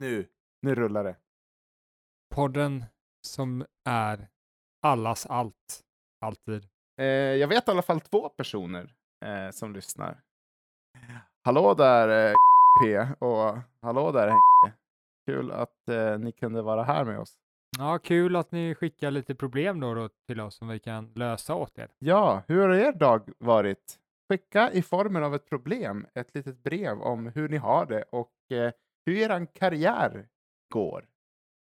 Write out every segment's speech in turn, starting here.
Nu, nu rullar det. Podden som är allas allt, alltid. Eh, jag vet i alla fall två personer eh, som lyssnar. Hallå där eh, P och hallå där Henke. Kul att eh, ni kunde vara här med oss. Ja, kul att ni skickar lite problem då, då till oss som vi kan lösa åt er. Ja, hur har er dag varit? Skicka i formen av ett problem ett litet brev om hur ni har det och eh, hur er karriär går.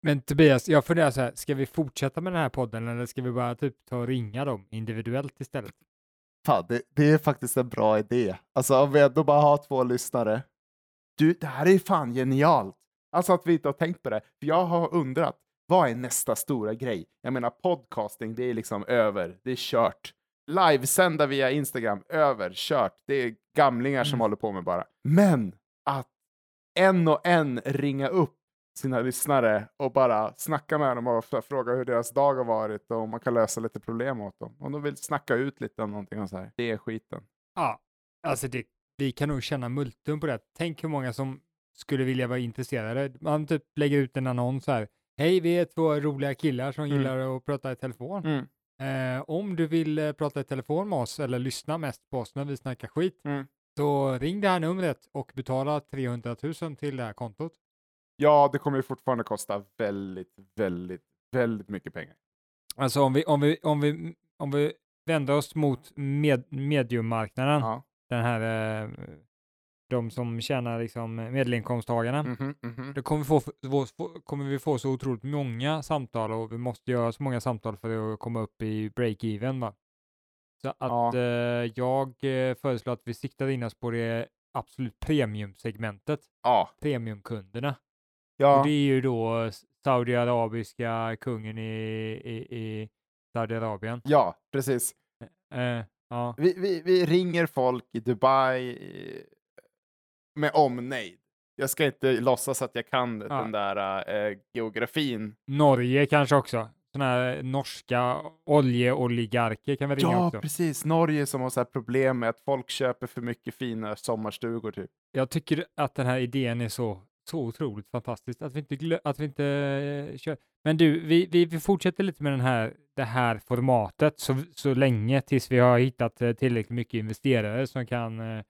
Men Tobias, jag funderar så här, ska vi fortsätta med den här podden eller ska vi bara typ ta och ringa dem individuellt istället? Fan, det, det är faktiskt en bra idé. Alltså om vi ändå bara har två lyssnare. Du, det här är fan genialt. Alltså att vi inte har tänkt på det. För jag har undrat, vad är nästa stora grej? Jag menar podcasting, det är liksom över. Det är kört. Livesända via Instagram, över, kört. Det är gamlingar som Mm. håller på med bara. Men att en och en ringa upp sina lyssnare och bara snacka med dem och fråga hur deras dag har varit och om man kan lösa lite problem åt dem. Om de vill snacka ut lite om någonting och så här. Det är skiten. Ja, alltså det, vi kan nog känna multum på det. Tänk hur många som skulle vilja vara intresserade. Man typ lägger ut en annons här. Hej, vi är två roliga killar som Mm. gillar att prata i telefon. Eh, om du vill eh, prata i telefon med oss eller lyssna mest på oss när vi snackar skit, Mm. Så ring det här numret och betala 300 000 till det här kontot. Ja, det kommer ju fortfarande kosta väldigt, väldigt, väldigt mycket pengar. Alltså om vi, om vi, om vi, om vi vänder oss mot med, mediummarknaden, Ja. den här, eh, de som tjänar liksom medelinkomsttagarna, Mhm, mhm. då kommer vi få, kommer vi få så otroligt många samtal och vi måste göra så många samtal för att komma upp i break-even. Så att Ja. eh, jag eh, föreslår att vi siktar in oss på det absolut premiumsegmentet, Ja. premiumkunderna. Och Ja. det är ju då saudiarabiska kungen i, i, i Saudiarabien. ja, precis. Eh, ja. Vi, vi, vi ringer folk i Dubai eh, med omnejd. Jag ska inte låtsas att jag kan Ja. den där eh, geografin. Norge kanske också. Sådana här norska oljeoligarker kan vi ringa Ja, också. precis. Norge som har så här problem med att folk köper för mycket fina sommarstugor. Typ. Jag tycker att den här idén är så, så otroligt fantastisk att vi inte, glö- att vi inte eh, kör. Men du, vi, vi, vi fortsätter lite med den här, det här formatet så, så länge tills vi har hittat eh, tillräckligt mycket investerare som kan eh,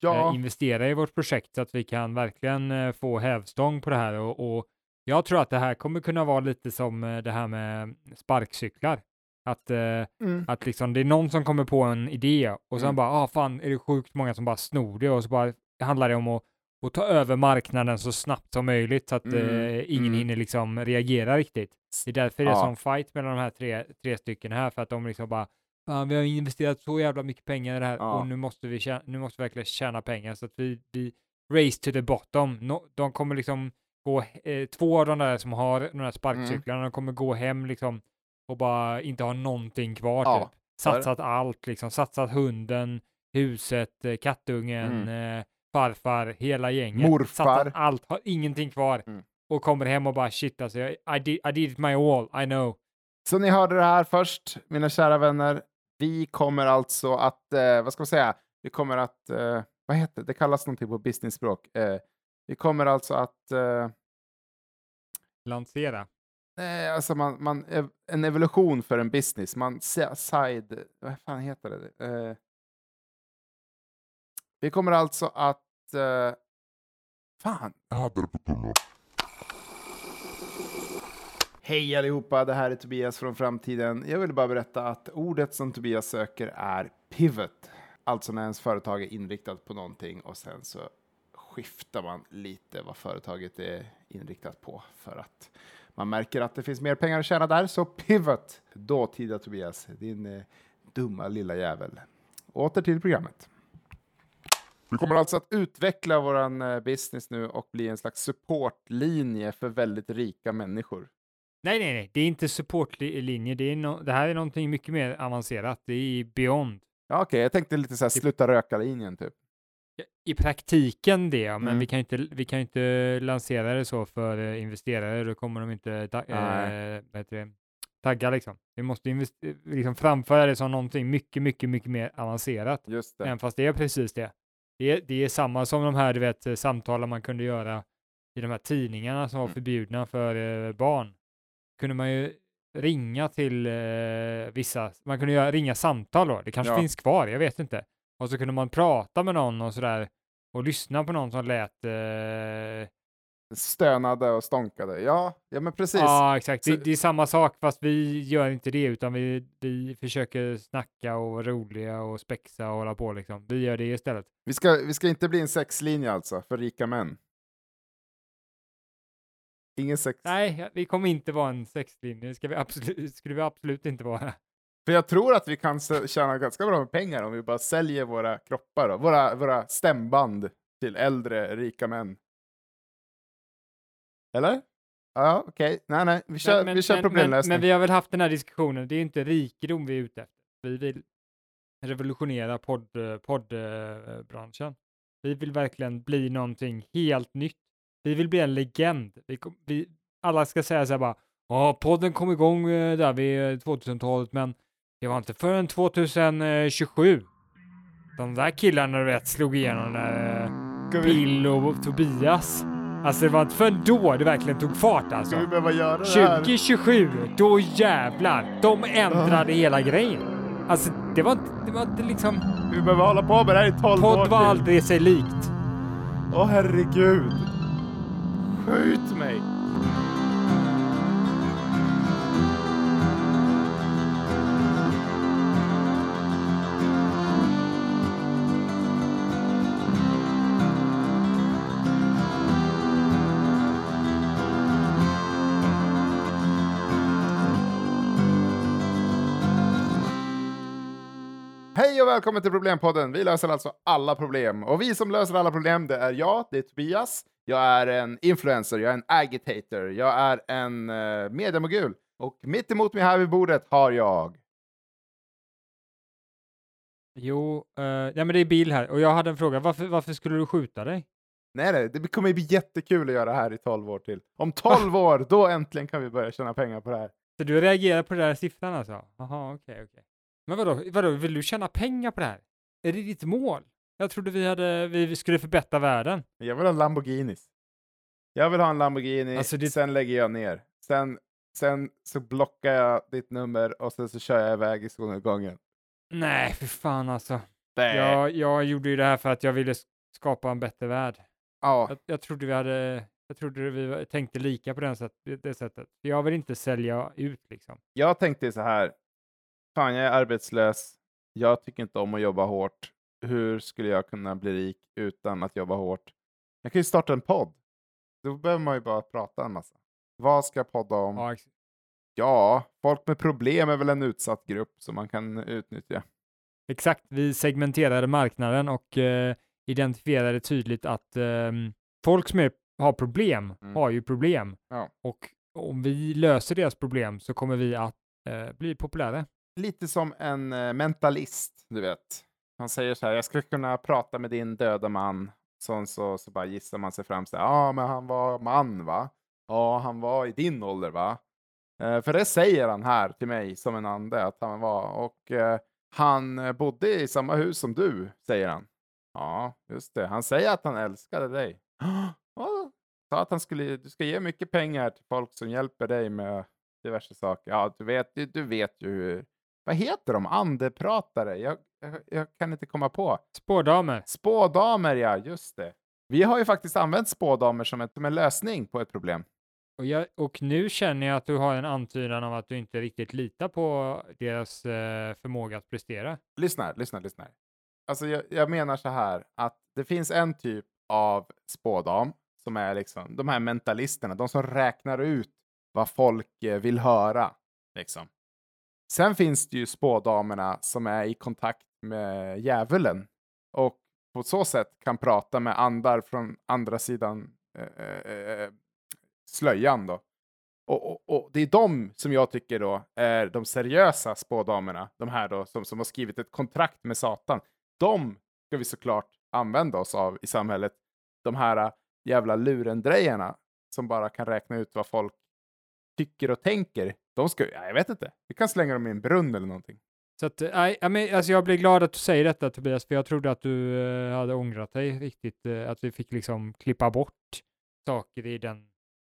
Ja, eh, investera i vårt projekt så att vi kan verkligen eh, få hävstång på det här. Och, och jag tror att det här kommer kunna vara lite som eh, det här med sparkcyklar. Att, eh, mm. att liksom, det är någon som kommer på en idé och sen Mm. bara, ah fan, är det sjukt många som bara snor det och så bara handlar det om att, att ta över marknaden så snabbt som möjligt så att Mm, eh, ingen mm. hinner liksom reagera riktigt. Det är därför det är Ja. sån fight mellan de här tre, tre stycken här, för att de liksom bara, fan, vi har investerat så jävla mycket pengar i det här Ja. och nu måste vi, tjäna, nu måste vi verkligen tjäna pengar så att vi, vi race to the bottom. No, de kommer liksom gå, eh, två av de där som har de här sparkcyklarna, de kommer gå hem liksom och bara inte ha någonting kvar. Ja, typ. Satsat allt, liksom. satsat hunden, huset, eh, kattungen, eh, farfar, hela gänget. Morfar. Satsat allt, har ingenting kvar. Mm. Och kommer hem och bara shit alltså, jag, I, did, I did my all, I know. Så ni hörde det här först, mina kära vänner. Vi kommer alltså att, eh, vad ska man säga, vi kommer att, eh, vad heter det, det kallas någonting på business-språk. Vi kommer alltså att, eh, Lansera. eh, alltså man, man, en evolution för en business. Man si- side, vad fan heter det? Eh, vi kommer alltså att, eh, fan. Hej allihopa, det här är Tobias från framtiden. Jag vill bara berätta att ordet som Tobias söker är pivot. Alltså när ens företag är inriktat på någonting och sen så skiftar man lite vad företaget är inriktat på för att man märker att det finns mer pengar att tjäna där. Så pivot, dåtida Tobias, din eh, dumma lilla jävel. Åter till programmet. Vi kommer alltså att utveckla våran eh, business nu och bli en slags supportlinje för väldigt rika människor. Nej, nej, nej, det är inte supportlinje, det, är no, det här är någonting mycket mer avancerat, det är beyond. Ja, Okej, jag tänkte lite så här sluta röka-linjen typ. I praktiken det, men Mm. vi kan inte, vi kan inte lansera det så för eh, investerare, då kommer de inte ta, eh, det, tagga liksom. Vi måste invest- liksom framföra det som någonting mycket, mycket, mycket mer avancerat, Just det. även fast det är precis det. Det är, det är samma som de här, du vet, eh, samtalen man kunde göra i de här tidningarna som var Mm. förbjudna för eh, barn, kunde man ju ringa till eh, vissa, man kunde göra, ringa samtal då, det kanske Ja. finns kvar, jag vet inte. Och så kunde man prata med någon och sådär och lyssna på någon som lät eh, Stönade och stånkade. Ja, ja men precis. Ja, exakt. Så- Det, det är samma sak, fast vi gör inte det, utan vi, vi försöker snacka och vara roliga och spexa och hålla på liksom. Vi gör det istället. Vi, ska, vi ska inte bli en sexlinje alltså, för rika män. Ingen sex. Nej, vi kommer inte vara en sexlinje. Det ska vi absolut, skulle vi absolut inte vara. För jag tror att vi kan tjäna ganska bra med pengar om vi bara säljer våra kroppar, då. Våra, våra stämband till äldre rika män. Eller? Ja, okej. Nej, nej, vi kör, vi kör men, problemlösning. men vi har väl haft den här diskussionen. Det är inte rikedom vi är ute efter. Vi vill revolutionera podd, poddbranschen. Vi vill verkligen bli någonting helt nytt. Vi vill bli en legend. Vi, vi, alla ska säga så här bara, ja, podden kom igång eh, där vid eh, 2000-talet, men det var inte förrän 2027. De där killarna du vet slog igenom där, eh, Bill och Tobias. Alltså det var inte förrän då det verkligen tog fart alltså. ska vi behöva göra det här? 2027, då jävlar, de ändrade hela grejen. Alltså det var inte, det var inte liksom, Vi behöver hålla på med det här i 12 år podd var aldrig sig likt. Åh herregud. Skjut mig. Hej och välkommen till Problempodden. Vi löser alltså alla problem. Och vi som löser alla problem, det är jag, det är Tobias. Jag är en influencer, jag är en agitator, jag är en uh, mediamogul. Och mitt emot mig här vid bordet har jag... Jo, uh, ja men det är Bill här och jag hade en fråga. Varför, varför skulle du skjuta dig? Nej, nej, det kommer bli jättekul att göra det här i 12 år till. Om 12 år, då äntligen kan vi börja tjäna pengar på det här. Så du reagerar på den där siffran alltså? Jaha, okej, okej. Men vadå, vadå, vill du tjäna pengar på det här? Är det ditt mål? Jag trodde vi hade, vi skulle förbättra världen. Jag vill ha Lamborghinis. Jag vill ha en Lamborghini, Alltså, det- sen lägger jag ner. Sen, sen så blockar jag ditt nummer och sen så kör jag iväg i solnedgången. Nej, för fan alltså. Nej. Jag, jag gjorde ju det här för att jag ville skapa en bättre värld. Ja, Jag, jag trodde vi hade, jag trodde vi tänkte lika på den sätt, det sättet. Jag vill inte sälja ut liksom. jag tänkte så här. Fan, jag är arbetslös. Jag tycker inte om att jobba hårt. Hur skulle jag kunna bli rik utan att jobba hårt? Jag kan ju starta en podd. Då behöver man ju bara prata en massa. Vad ska jag podda om? Ja, Ja, folk med problem är väl en utsatt grupp som man kan utnyttja. exakt. Vi segmenterade marknaden och eh, identifierade tydligt att ehm, folk som är, har problem Mm. har ju problem. Ja. Och om vi löser deras problem så kommer vi att eh, bli populära. Lite som en eh, mentalist, du vet. Han säger så här, jag skulle kunna prata med din döda man. Så, så, så bara gissar man sig fram så här, ja men han var man va? Ja, han var i din ålder va? Eh, för det säger han här till mig som en ande att han var. Och eh, han eh, bodde i samma hus som du, säger han. Ja, just det. Han säger att han älskade dig. Ja, sa att han skulle, du ska ge mycket pengar till folk som hjälper dig med diverse saker. Ja, du vet, du, du vet ju hur. Vad heter de? Andepratare? Jag, jag, jag kan inte komma på. Spårdamer. Spådamer, ja, just det. Vi har ju faktiskt använt spådamer som, ett, som en lösning på ett problem. Och, jag, och nu känner jag att du har en antydan av att du inte riktigt litar på deras eh, förmåga att prestera. Lyssna, lyssna, lyssna. Alltså, jag, jag menar så här att det finns en typ av spådam som är liksom de här mentalisterna, de som räknar ut vad folk eh, vill höra. Liksom. Sen finns det ju spådamerna som är i kontakt med djävulen och på så sätt kan prata med andar från andra sidan eh, eh, eh, slöjan. Då. Och, och, och det är de som jag tycker då är de seriösa spådamerna, de här då som, som har skrivit ett kontrakt med Satan. De ska vi såklart använda oss av i samhället. De här eh, jävla lurendrejarna som bara kan räkna ut vad folk tycker och tänker. De ska, ja, jag vet inte, vi kan slänga dem i en brunn eller någonting. Så att, eh, nej, men, alltså jag blir glad att du säger detta Tobias, för jag trodde att du eh, hade ångrat dig riktigt, eh, att vi fick liksom klippa bort saker i den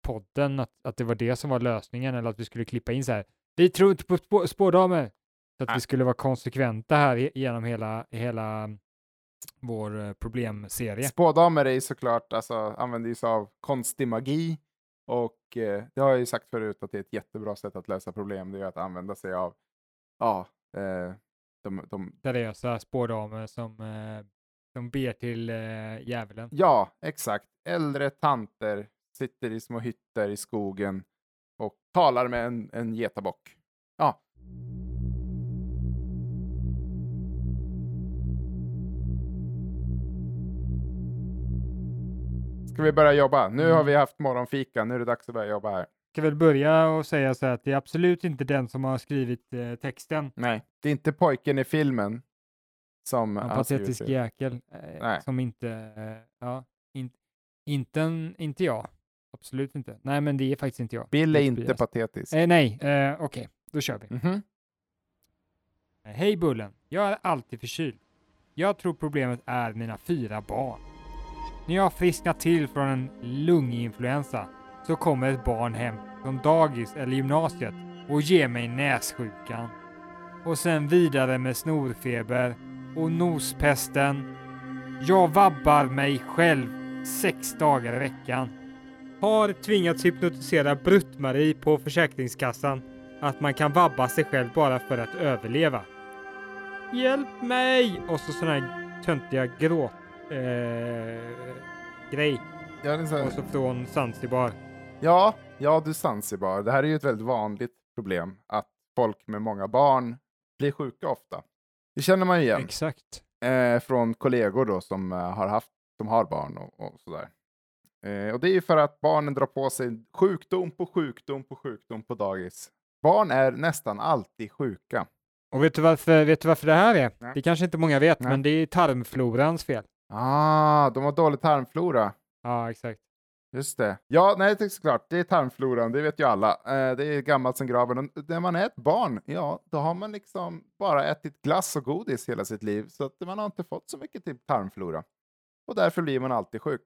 podden, att, att det var det som var lösningen, eller att vi skulle klippa in så här, vi tror inte på spå, spådamer, så att Nej. vi skulle vara konsekventa här genom hela, hela vår problemserie. Spådamer är ju såklart, alltså, använder ju sig av konstig magi. Och eh, det har jag ju sagt förut att det är ett jättebra sätt att lösa problem. Det är att använda sig av, ja, eh, de, de, Seriösa spådamer som, eh, som ber till eh, djävulen. ja, exakt. Äldre tanter sitter i små hytter i skogen och talar med en, en getabock. Ja. Ska vi börja jobba? Nu har vi haft morgonfika, nu är det dags att börja jobba här. ska väl börja och säga så här att det är absolut inte den som har skrivit eh, texten. Nej, det är inte pojken i filmen som En skrivit patetisk det. jäkel. Eh, Nej. som inte, eh, ja, in, inte, en, inte jag. Absolut inte. Nej, men det är faktiskt inte jag. Bill är inte honest. patetisk. Eh, nej, eh, okej, då kör vi. Mhm. Eh, Hej Bullen, jag är alltid förkyld. Jag tror problemet är mina fyra barn. När jag frisknat till från en lunginfluensa så kommer ett barn hem från dagis eller gymnasiet och ger mig nässjukan. Och sen vidare med snorfeber och nospesten. Jag vabbar mig själv sex dagar i veckan. Har tvingats hypnotisera Brutt-Marie på Försäkringskassan att man kan vabba sig själv bara för att överleva. Hjälp mig! Och så sådana här töntiga gråt... Eh, grej. Ja, det är så här- Och så från Zanzibar. Ja, ja, du Zanzibar. Det här är ju ett väldigt vanligt problem att folk med många barn blir sjuka ofta. Det känner man ju igen Exakt. eh, från kollegor då som eh, har haft, som har barn och, och sådär. Eh, och det är ju för att barnen drar på sig sjukdom på sjukdom på sjukdom på dagis. Barn är nästan alltid sjuka. Och vet du varför, vet du varför det här är? Nej. Det kanske inte många vet, Nej. men det är tarmflorans fel. Ah, de har dålig tarmflora. Ja, exakt. Just det. Ja, nej, det är såklart. Det är tarmfloran, det vet ju alla. Eh, det är gammalt som graven. Och när man är ett barn, ja, då har man liksom bara ätit glass och godis hela sitt liv. Så att man har inte fått så mycket till tarmflora. Och därför blir man alltid sjuk.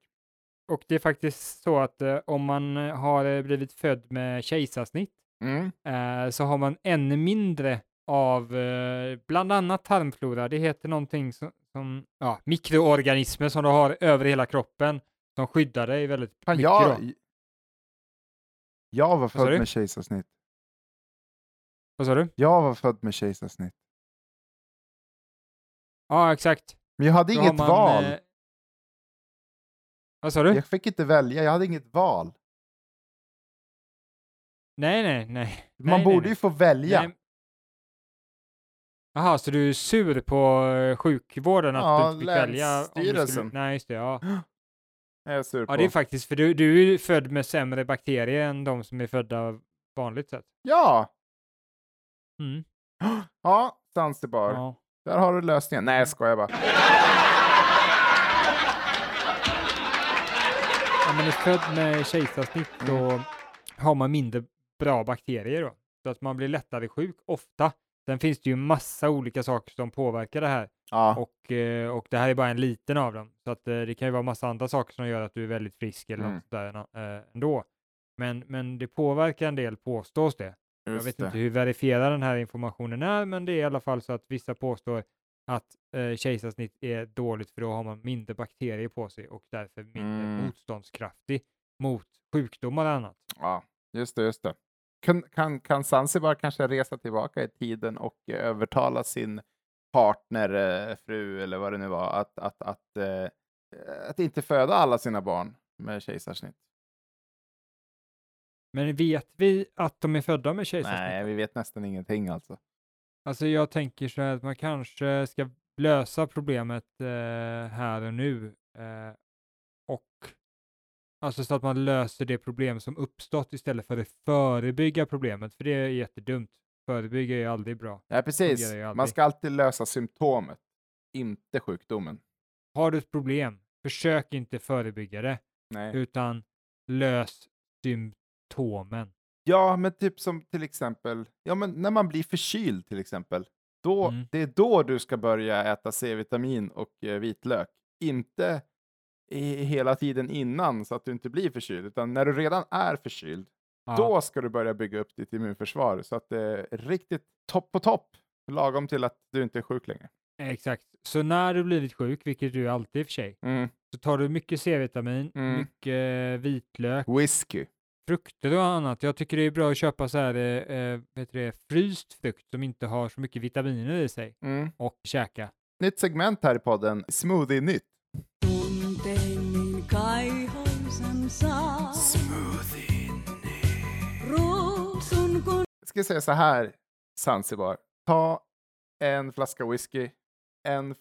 Och det är faktiskt så att eh, om man eh, har eh, blivit född med kejsarsnitt Mm. eh, så har man ännu mindre av eh, bland annat tarmflora. Det heter någonting som, som ja, mikroorganismer som du har över hela kroppen som skyddar dig väldigt Fan, mycket. jag, då. jag var född med kejsarsnitt. Vad sa du? Jag var född med kejsarsnitt. Ja, exakt. Men jag hade Då inget man, val. eh, Vad sa du? Jag fick inte välja, jag hade inget val. Nej, nej, nej. Man nej, borde nej, ju få välja. nej. Jaha, så du är sur på eh, sjukvården att Ja, du inte fick välja? om du skulle- länsstyrelsen. Nej, just det. Ja. Jag är sur ja, på. det är faktiskt, för du, du är född med sämre bakterier än de som är födda vanligt sett. Ja! Mm. Ja, Zanzibar. Ja. Där har du lösningen. Nej, jag skojar bara. Om man är född med kejsarsnitt då Mm. har man mindre bra bakterier då. Så att man blir lättare sjuk ofta. Sen finns det ju massa olika saker som påverkar det här. Ja. Och, eh, och det här är bara en liten av dem. Så att eh, det kan ju vara massa andra saker som gör att du är väldigt frisk eller Mm. något sådär eh, ändå. Men, men det påverkar en del påstås det. Jag Just vet det. inte hur verifierad den här informationen är, men det är i alla fall så att vissa påstår att eh, kejsarsnitt är dåligt för då har man mindre bakterier på sig och därför mindre Mm. motståndskraftig mot sjukdomar och annat. Ja, just det, just det. Kan, kan, kan Zanzibar kanske resa tillbaka i tiden och eh, övertala sin partner, eh, fru eller vad det nu var, att, att, att, eh, att inte föda alla sina barn med kejsarsnitt? Men vet vi att de är födda med kejsarsnitt? Nej, vi vet nästan ingenting alltså. Alltså jag tänker så här att man kanske ska lösa problemet eh, här och nu eh, och alltså så att man löser det problem som uppstått istället för att förebygga problemet, för det är jättedumt. Förebygga är aldrig bra. Ja, precis. Man ska alltid lösa symptomet, inte sjukdomen. Har du ett problem, försök inte förebygga det, Nej. utan lös symptomen. Ja, men typ som till exempel, ja men när man blir förkyld till exempel, då, Mm. det är då du ska börja äta C-vitamin och eh, vitlök. Inte i, hela tiden innan så att du inte blir förkyld, utan när du redan är förkyld, Ja. då ska du börja bygga upp ditt immunförsvar så att det är riktigt topp på topp, lagom till att du inte är sjuk längre. Exakt. Så när du blivit sjuk, vilket du alltid i och för sig, Mm. så tar du mycket C-vitamin, Mm. mycket vitlök, Whisky. frukter och annat. Jag tycker det är bra att köpa så här, eh, eh, det, fryst frukt som inte har så mycket vitaminer i sig Mm. och käka. Nytt segment här i podden, Smoothie-nytt. Kun Jag ska säga så här, Zanzibar. Ta en flaska whisky, en eh,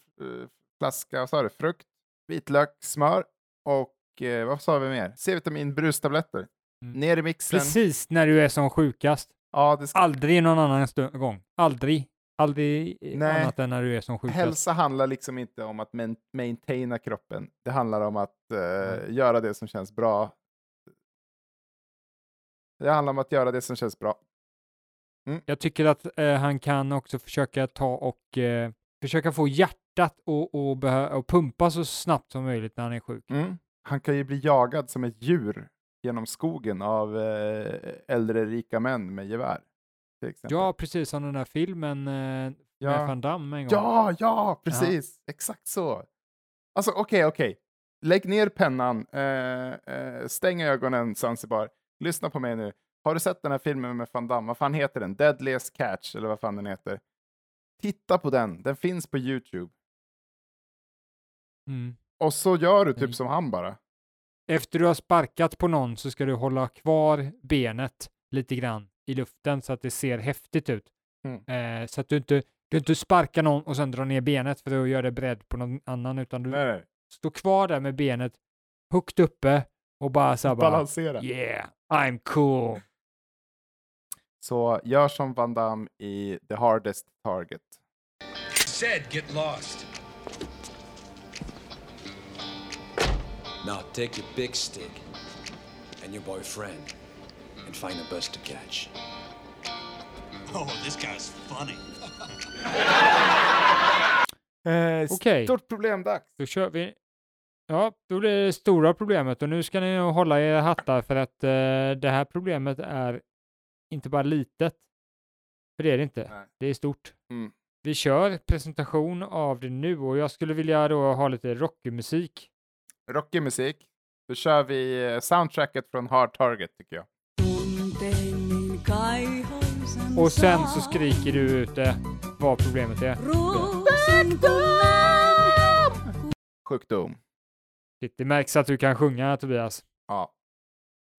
flaska, vad sa du, frukt, vitlök, smör och eh, vad sa vi mer? C-vitamin, brustabletter. Mm. Ner i mixen. Precis när du är som sjukast. Ja, det ska, Aldrig någon annan gång. Aldrig. Aldrig eh, Nej. annat än när du är som sjukast. hälsa handlar liksom inte om att main- maintaina kroppen. Det handlar om att eh, Mm. göra det som känns bra. Det handlar om att göra det som känns bra. Jag tycker att eh, han kan också försöka ta och eh, försöka få hjärtat och, och, behö- och pumpa så snabbt som möjligt när han är sjuk. Mm. Han kan ju bli jagad som ett djur genom skogen av äldre rika män med gevär. Till exempel. Ja, precis som den där filmen eh, med ja. Van Damme en gång. ja, ja, precis. Exakt så. Alltså okej, okej. Lägg ner pennan, eh, eh, stäng ögonen Zanzibar. Lyssna på mig nu. Har du sett den här filmen med Van Damme? Vad fan heter den? Deadliest Catch, eller vad fan den heter. Titta på den, den finns på YouTube. Mm. Och så gör du typ Nej. som han bara. Efter du har sparkat på någon så ska du hålla kvar benet lite grann i luften så att det ser häftigt ut. Mm. Eh, så att du inte, du inte sparkar någon och sen drar ner benet för att göra det beredd på någon annan, utan du Nej, nej. står kvar där med benet högt uppe och bara så här bara, Balansera. yeah, I'm cool. Så gör som Van Damme i The Hardest Target. Said get lost. Now take your big stick and your boyfriend and find a bus to catch. Oh, this guy's funny. Eh, Okej. Stort problem dags. Då kör vi. Ja, då blir det stora problemet och nu ska ni nog hålla er hattar för att eh, det här problemet är inte bara litet. För det är det inte. Nej. Det är stort. Mm. Vi kör presentation av det nu och jag skulle vilja då ha lite rockmusik. Rockig musik. Då kör vi eh, soundtracket från Hard Target tycker jag. Och sen så skriker du ut det, vad problemet är. Sjukdom. Shit, Det märks att du kan sjunga Tobias. Ja,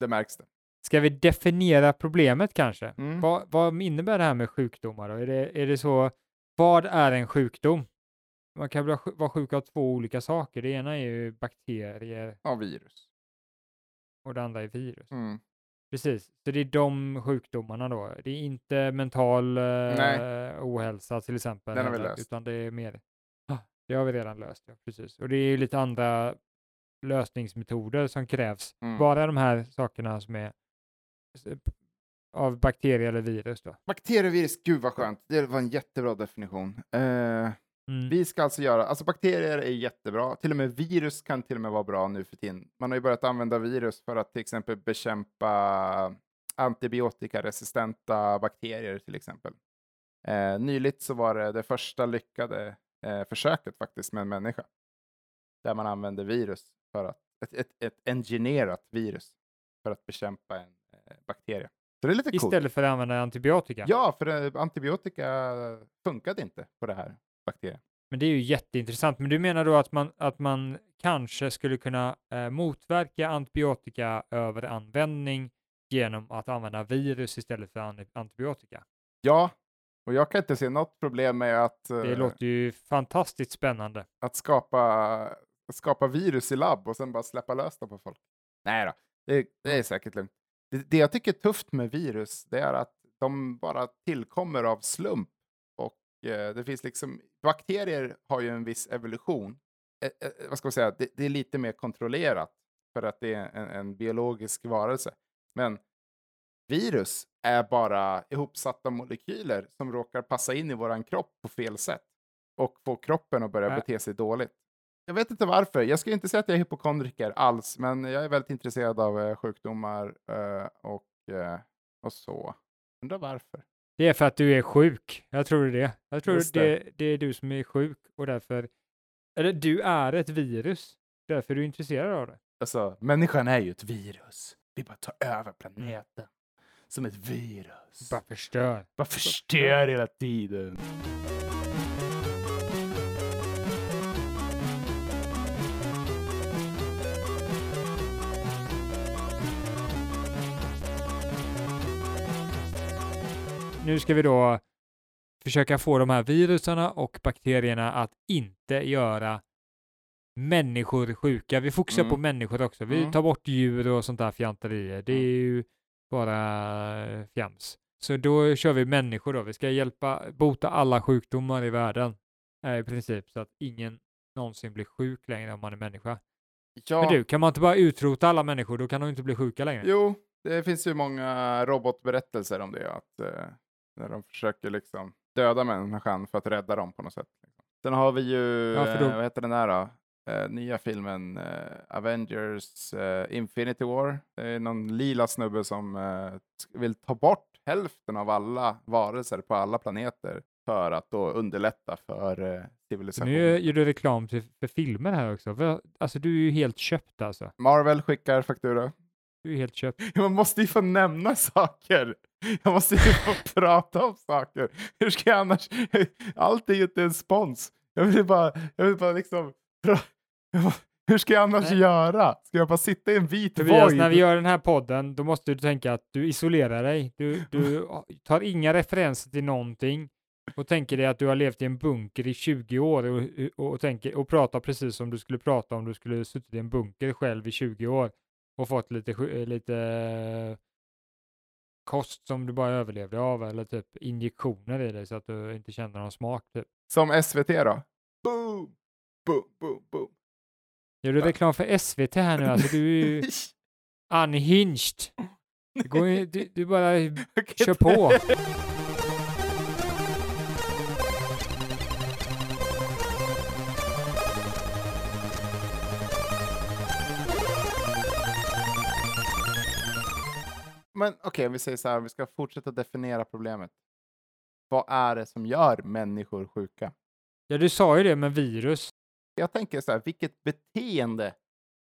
det märks det. Ska vi definiera problemet kanske? Mm. Vad, vad innebär det här med sjukdomar? Då? Är, det, är det så, vad är en sjukdom? Man kan vara sjuk av två olika saker. Det ena är ju bakterier Ja, virus. och det andra är virus. Mm. Precis, så det är de sjukdomarna då. Det är inte mental eh, ohälsa till exempel. Den har vi löst. Utan det är mer, ah, det har vi redan löst. Ja, precis. Och det är ju lite andra lösningsmetoder som krävs. Mm. Bara de här sakerna som är p- av bakterier eller virus då. Bakterievirus, gud vad skönt. Det var en jättebra definition. Eh, Mm. vi ska alltså göra, alltså bakterier är jättebra. Till och med virus kan till och med vara bra nu för tiden. Man har ju börjat använda virus för att till exempel bekämpa antibiotikaresistenta bakterier till exempel. Eh, nyligt så var det det första lyckade eh, försöket faktiskt med en människa. Där man använde virus för att, ett, ett, ett engineerat virus för att bekämpa en eh, bakterie. Så det är lite coolt. Istället för att använda antibiotika. Ja, för eh, antibiotika funkade inte på det här bakterien. Men det är ju jätteintressant. Men du menar då att man, att man kanske skulle kunna eh, motverka antibiotikaöveranvändning genom att använda virus istället för an- antibiotika? Ja, och jag kan inte se något problem med att, Det eh, låter ju fantastiskt spännande. att skapa, skapa virus i labb och sen bara släppa lös dem på folk. Nej då, det, det är säkert lugnt. Det, det jag tycker är tufft med virus, det är att de bara tillkommer av slump. Eh, det finns liksom, bakterier har ju en viss evolution. Eh, eh, vad ska man säga, det, det är lite mer kontrollerat för att det är en, en biologisk varelse. Men virus är bara ihopsatta molekyler som råkar passa in i våran kropp på fel sätt och få kroppen att börja Ä- bete sig dåligt. jag vet inte varför. Jag skulle inte säga att jag är hypokondriker alls, men jag är väldigt intresserad av eh, sjukdomar eh, och, och så. Undrar varför. Det är för att du är sjuk. Jag tror det. Jag tror det. det. Det, är du som är sjuk och därför... Eller du är ett virus. Därför är du intresserad av det. Alltså, människan är ju ett virus. Vi bara tar över planeten. Som ett virus. Bara förstör. bara förstör hela tiden. Nu ska vi då försöka få de här virusarna och bakterierna att inte göra människor sjuka. Vi fokuserar på Mm. människor också. Vi Mm. tar bort djur och sånt där fjanterier. Det är Mm. ju bara eh, fjams. Så då kör vi människor då. Vi ska hjälpa, bota alla sjukdomar i världen eh, i princip så att ingen någonsin blir sjuk längre om man är människa. Ja, Men du, kan man inte bara utrota alla människor? Då kan de inte bli sjuka längre. jo, det finns ju många robotberättelser om det. Att, eh, när de försöker liksom döda människan för att rädda dem på något sätt. Liksom. Sen har vi ju, Ja, då- eh, vad heter den där då? Eh, nya filmen eh, Avengers eh, Infinity War. Det är någon lila snubbe som eh, vill ta bort hälften av alla varelser på alla planeter för att då underlätta för eh, civilisationen. nu gör du reklam till, för filmer här också. För, alltså du är ju helt köpt alltså. Marvel skickar faktura. Du är helt köpt. Man måste ju få nämna saker. Jag måste ju få prata om saker. Hur ska jag annars? Allt är ju inte en spons. Jag vill bara, jag vill bara liksom... Hur ska jag annars Nej. göra? Ska jag bara sitta i en vit Tobias, void? när vi gör den här podden, då måste du tänka att du isolerar dig. Du, du tar inga referenser till någonting och tänker dig att du har levt i en bunker i 20 år och, och, och, tänker, och pratar precis som du skulle prata om du skulle suttit i en bunker själv i 20 år och fått lite, sju- lite eh, kost som du bara överlevde av eller typ injektioner i dig så att du inte känner någon smak. Typ. Som SVT då? Boom! Boom, boom, boom. Gör du reklam för SVT här nu? Alltså du är ju unhinged. Det går du, du bara kör på. Men okej, vi säger så här, vi ska fortsätta definiera problemet. Vad är det som gör människor sjuka? Ja, du sa ju det med virus. Jag tänker så här, vilket beteende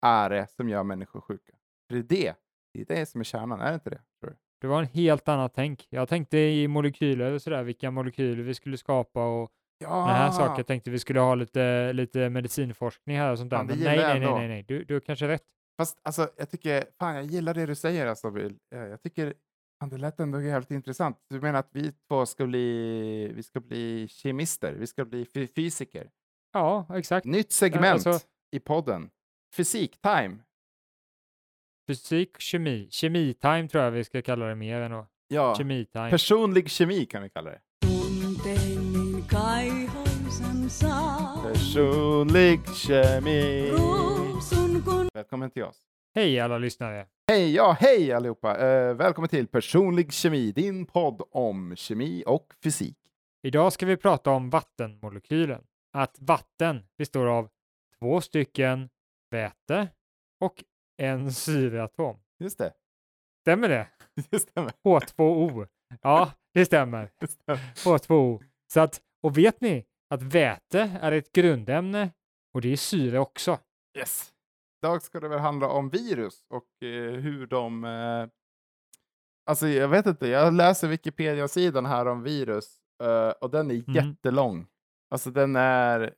är det som gör människor sjuka? För det är det, det är det som är kärnan, är det inte det? Tror du? Det var en helt annat tänk. Jag tänkte i molekyler och sådär, vilka molekyler vi skulle skapa och Ja, den här saken. Jag tänkte vi skulle ha lite, lite medicinforskning här och sånt där. Det Men nej, nej, nej, nej, nej. Du, du har kanske rätt. Fast alltså, jag tycker, fan jag gillar det du säger alltså, Bill. Eh, Jag tycker, fan, det lät ändå jävligt intressant. Du menar att vi två ska bli, vi ska bli kemister, vi ska bli fy- fysiker. Ja, exakt. Nytt segment alltså- i podden. Fysik-time. Fysik, kemi. Kemitime tror jag vi ska kalla det mer än då. Ja, Kemitime. personlig kemi kan vi kalla det. Personlig kemi. Välkommen till oss. Hej alla lyssnare. Hej, ja, hej allihopa. Eh, välkommen till Personlig kemi, din podd om kemi och fysik. Idag ska vi prata om vattenmolekylen. Att vatten består av två stycken väte och en syreatom. Just det. Stämmer det? Det stämmer. H2O. Ja, det stämmer. Det stämmer. H2O. Så att, och vet ni att väte är ett grundämne och det är syre också. Yes. Idag ska det väl handla om virus och eh, hur de... Eh, alltså jag vet inte, jag läser Wikipedia-sidan här om virus eh, och den är Mhm. jättelång. Alltså den är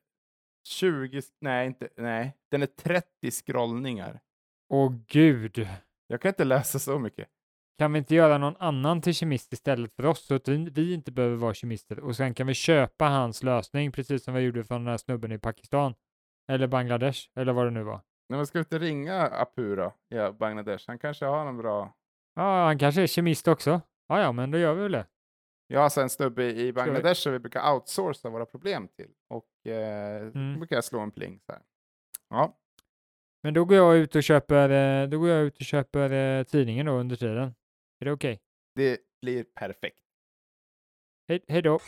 20, nej inte, nej, den är 30 scrollningar. Åh gud. Jag kan inte läsa så mycket. Kan vi inte göra någon annan till kemist istället för oss så att vi inte behöver vara kemister och sen kan vi köpa hans lösning precis som vi gjorde från den här snubben i Pakistan eller Bangladesh eller vad det nu var. Nej, men ska vi inte ringa Apura i Bangladesh? Han kanske har en bra... Ja, han kanske är kemist också. Ja, ja, men då gör vi väl det. Jag har alltså en snubbe i Bangladesh som vi brukar outsourca våra problem till. Och eh, Mm. då brukar jag slå en pling så här. Ja, Men då går jag ut och köper, eh, då går jag ut och köper eh, tidningen då under tiden. Är det okej? det blir perfekt. Hej, hej då.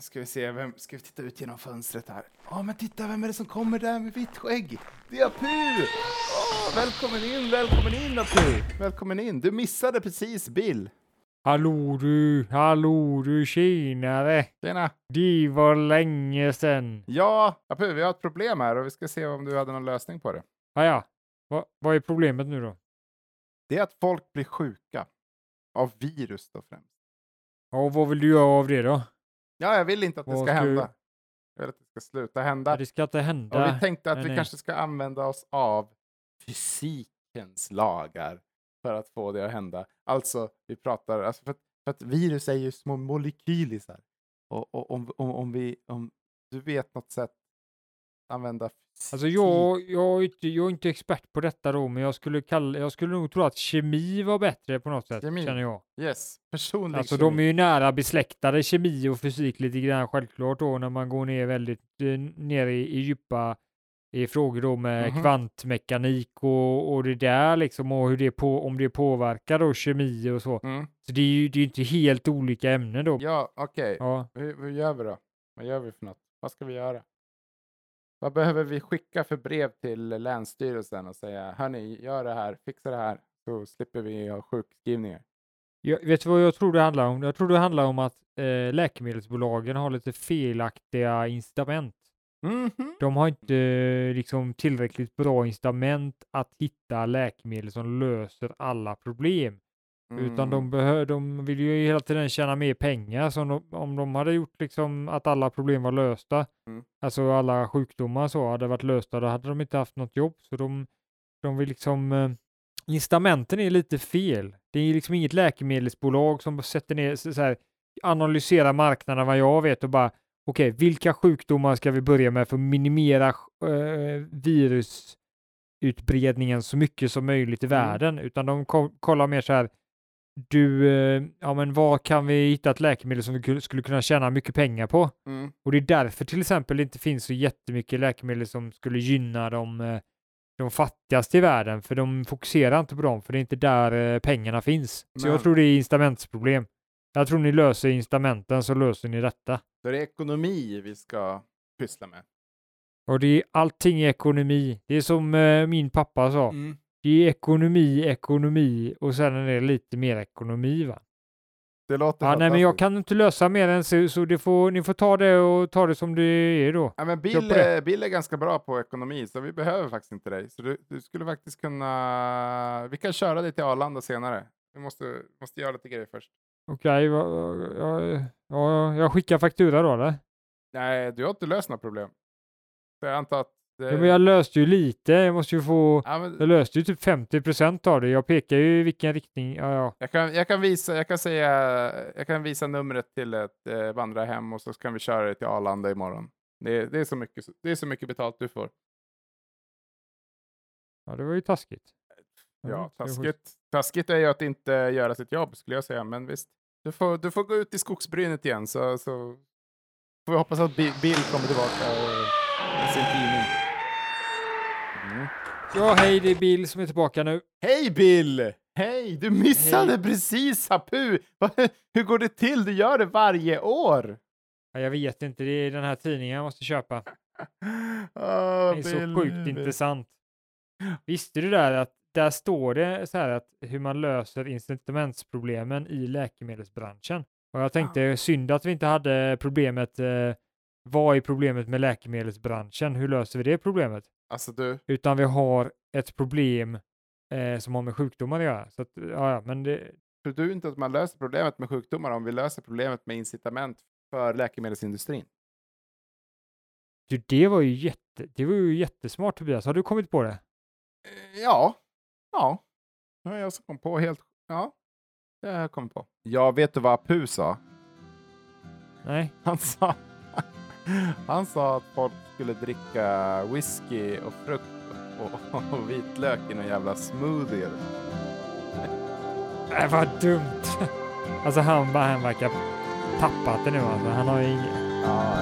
Ska vi se, vem, ska vi titta ut genom fönstret här? Ja, men titta, vem är det som kommer där med vitt skägg? Det är Apu! Åh, välkommen in, välkommen in Apu! Välkommen in, du missade precis Bill. Hallå du, hallå du, tjenare! Tjena! Det var länge sedan. Ja, Apu, vi har ett problem här och vi ska se om du hade någon lösning på det. Ah, ja, Va, vad är problemet nu då? Det är att folk blir sjuka. Av virus då främst. Ja, och vad vill du göra av det då? Ja, jag vill inte att det ska du- hända. Jag vill att det ska sluta hända. Det ska inte hända. Och vi tänkte att Nej, vi nej. kanske ska använda oss av fysikens lagar för att få det att hända. Alltså, vi pratar, alltså för, att, för att virus är ju små molekylisar. Och, och om, om, om vi, om du vet något sätt använda. Alltså jag, jag, är inte, jag är inte expert på detta då, men jag skulle, kalla, jag skulle nog tro att kemi var bättre på något sätt, Kemi. känner jag. Yes, personlig Alltså kemi. de är ju nära besläktade, kemi och fysik lite grann självklart då, när man går ner väldigt eh, ner i, i djupa i frågor då med Mhm. kvantmekanik och, och det där liksom och hur det på, om det påverkar då kemi och så. Mm. Så det är ju det är inte helt olika ämnen då. Ja, okej. Ja. Hur, hur gör vi då? Vad gör vi för något? Vad ska vi göra? Vad behöver vi skicka för brev till Länsstyrelsen och säga, hörni, gör det här, fixa det här, så slipper vi ha sjukskrivningar. Jag, vet du vad jag tror det handlar om? Jag tror det handlar om att eh, läkemedelsbolagen har lite felaktiga incitament. Mhm. De har inte eh, liksom tillräckligt bra incitament att hitta läkemedel som löser alla problem. Utan Mm. de, behö- de vill ju hela tiden tjäna mer pengar. Så om de, om de hade gjort liksom att alla problem var lösta, Mm. alltså alla sjukdomar så hade varit lösta, då hade de inte haft något jobb. Så de, de vill liksom, eh, incitamenten är lite fel. Det är liksom inget läkemedelsbolag som sätter ner, så här, analyserar marknaden vad jag vet och bara, okej, vilka sjukdomar ska vi börja med för att minimera eh, virusutbredningen så mycket som möjligt i Mm. världen, utan de ko- kollar mer så här, du, eh, ja men vad kan vi hitta ett läkemedel som vi ku- skulle kunna tjäna mycket pengar på? Mm. Och det är därför till exempel det inte finns så jättemycket läkemedel som skulle gynna de, eh, de fattigaste i världen, för de fokuserar inte på dem, för det är inte där eh, pengarna finns. Så Men- jag tror det är incitamentsproblem. Jag tror ni löser incitamenten så löser ni detta. Så det är ekonomi vi ska pyssla med. Och det är allting i ekonomi. Det är som min pappa sa. Mm. Det är ekonomi, ekonomi och sen är det lite mer ekonomi va. Det låter Ja, nej, men jag kan inte lösa mer än så, så det får, ni får ta det och ta det som det är då. Ja, men Bill, Bill är ganska bra på ekonomi, så vi behöver faktiskt inte dig. Så du, du skulle faktiskt kunna... Vi kan köra dig till Arlanda senare. Vi måste, måste göra lite grejer först. Okej, va- ja, ja, jag skickar faktura då eller? Nej, du har inte löst några problem. Så jag antar att... Ja, men jag löste ju lite, jag måste ju få, Ja, men jag löste ju typ 50% av det. Jag pekar ju i vilken riktning, ja, ja. jag, kan, jag kan visa, jag kan säga, jag kan visa numret till ett eh, vandrarhem och så kan vi köra det till Arlanda imorgon. Det, det, är så mycket, det är så mycket betalt du får. ja det var ju taskigt. Ja, taskigt. Taskigt är ju att inte göra sitt jobb skulle jag säga, men visst. Du får, du får gå ut i skogsbrynet igen så, så får vi hoppas att Bi- Bill kommer tillbaka med sin tidning. Ja, hej, det är Bill som är tillbaka nu. Hej Bill! Hej! Du missade Hej. precis Hapu! Hur går det till? Du gör det varje år! Ja, jag vet inte, det är den här tidningen jag måste köpa. Oh, Det är så sjukt intressant. Visste du där att där står det så här att hur man löser incitamentsproblemen i läkemedelsbranschen. Och jag tänkte synd att vi inte hade problemet. Eh, vad är problemet med läkemedelsbranschen? Hur löser vi det problemet? Alltså du, Utan vi har ett problem eh, som har med sjukdomar att göra. Så att, ja, ja, men det, tror du inte att man löser problemet med sjukdomar om vi löser problemet med incitament för läkemedelsindustrin? du, det var ju jätte, det var ju jättesmart Tobias. Har du kommit på det? Eh, Ja. Ja. Det var jag som kom på helt... Ja. Det har jag kommit på. Ja, vet du vad Apu sa? Nej? Han sa... Han sa att folk skulle dricka whisky och frukt och, och vitlök i någon jävla smoothie. Det var dumt. Alltså han, han verkar tappat det nu alltså. Han har ju ingen... Ja,